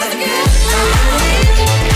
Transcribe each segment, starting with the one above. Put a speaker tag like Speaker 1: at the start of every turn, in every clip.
Speaker 1: This is the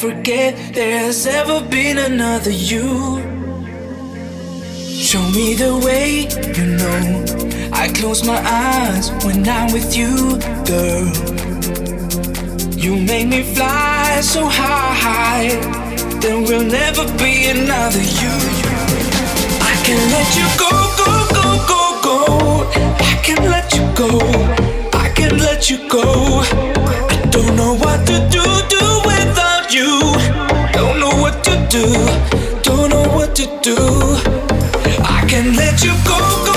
Speaker 2: forget there's ever been another you. Show me the way, you know. I close my eyes when I'm with you, girl. You make me fly so high, there will never be another you. I can let you go, go, go, go, go. I can let you go. I can let you go. I don't know what to do, do without you. Don't know what to do, don't know what to do. I can let you go. go.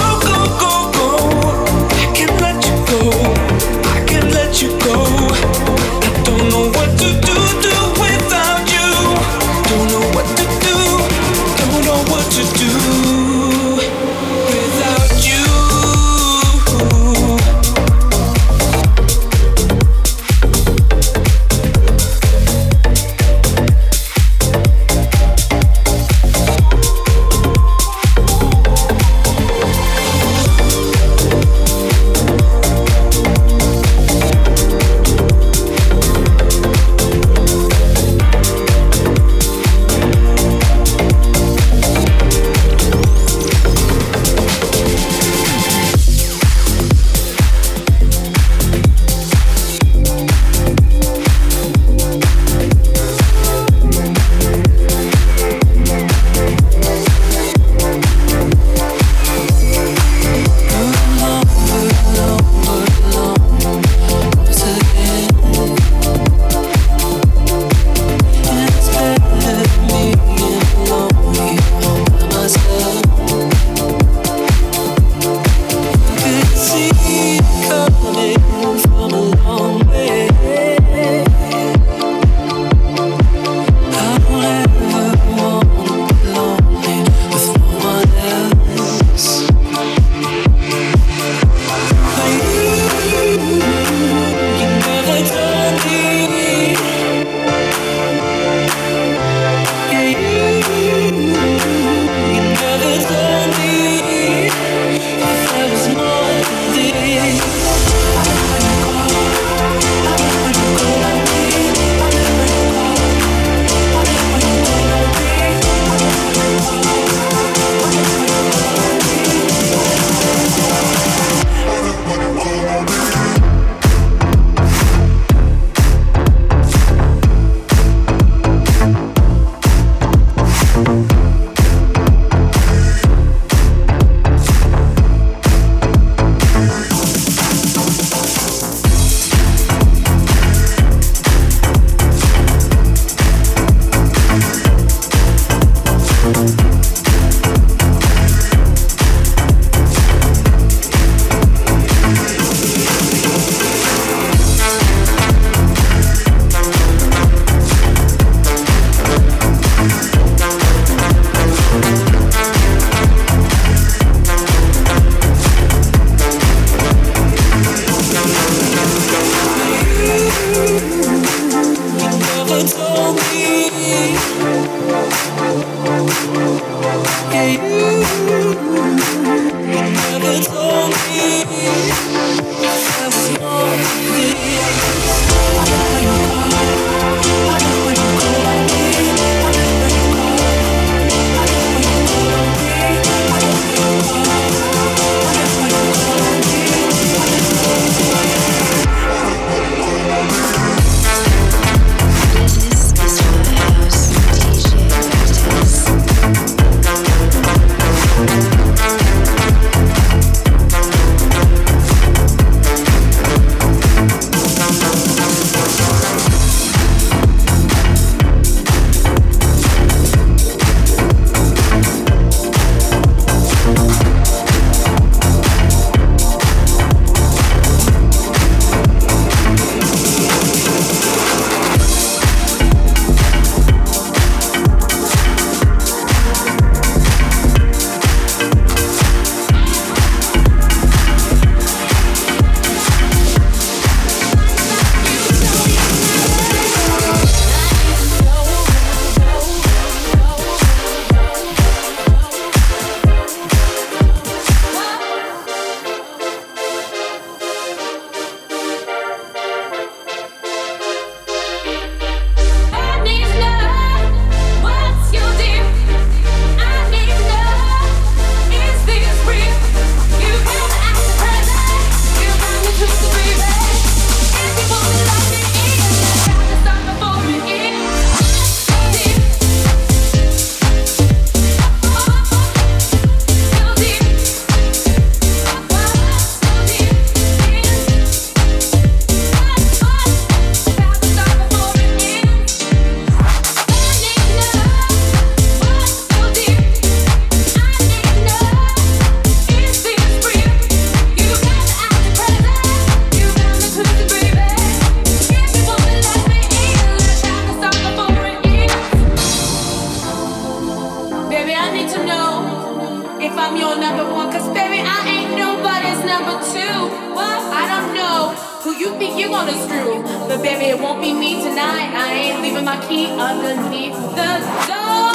Speaker 2: you're gonna screw, but baby, it won't be me tonight. I ain't leaving my
Speaker 3: key underneath
Speaker 4: the door.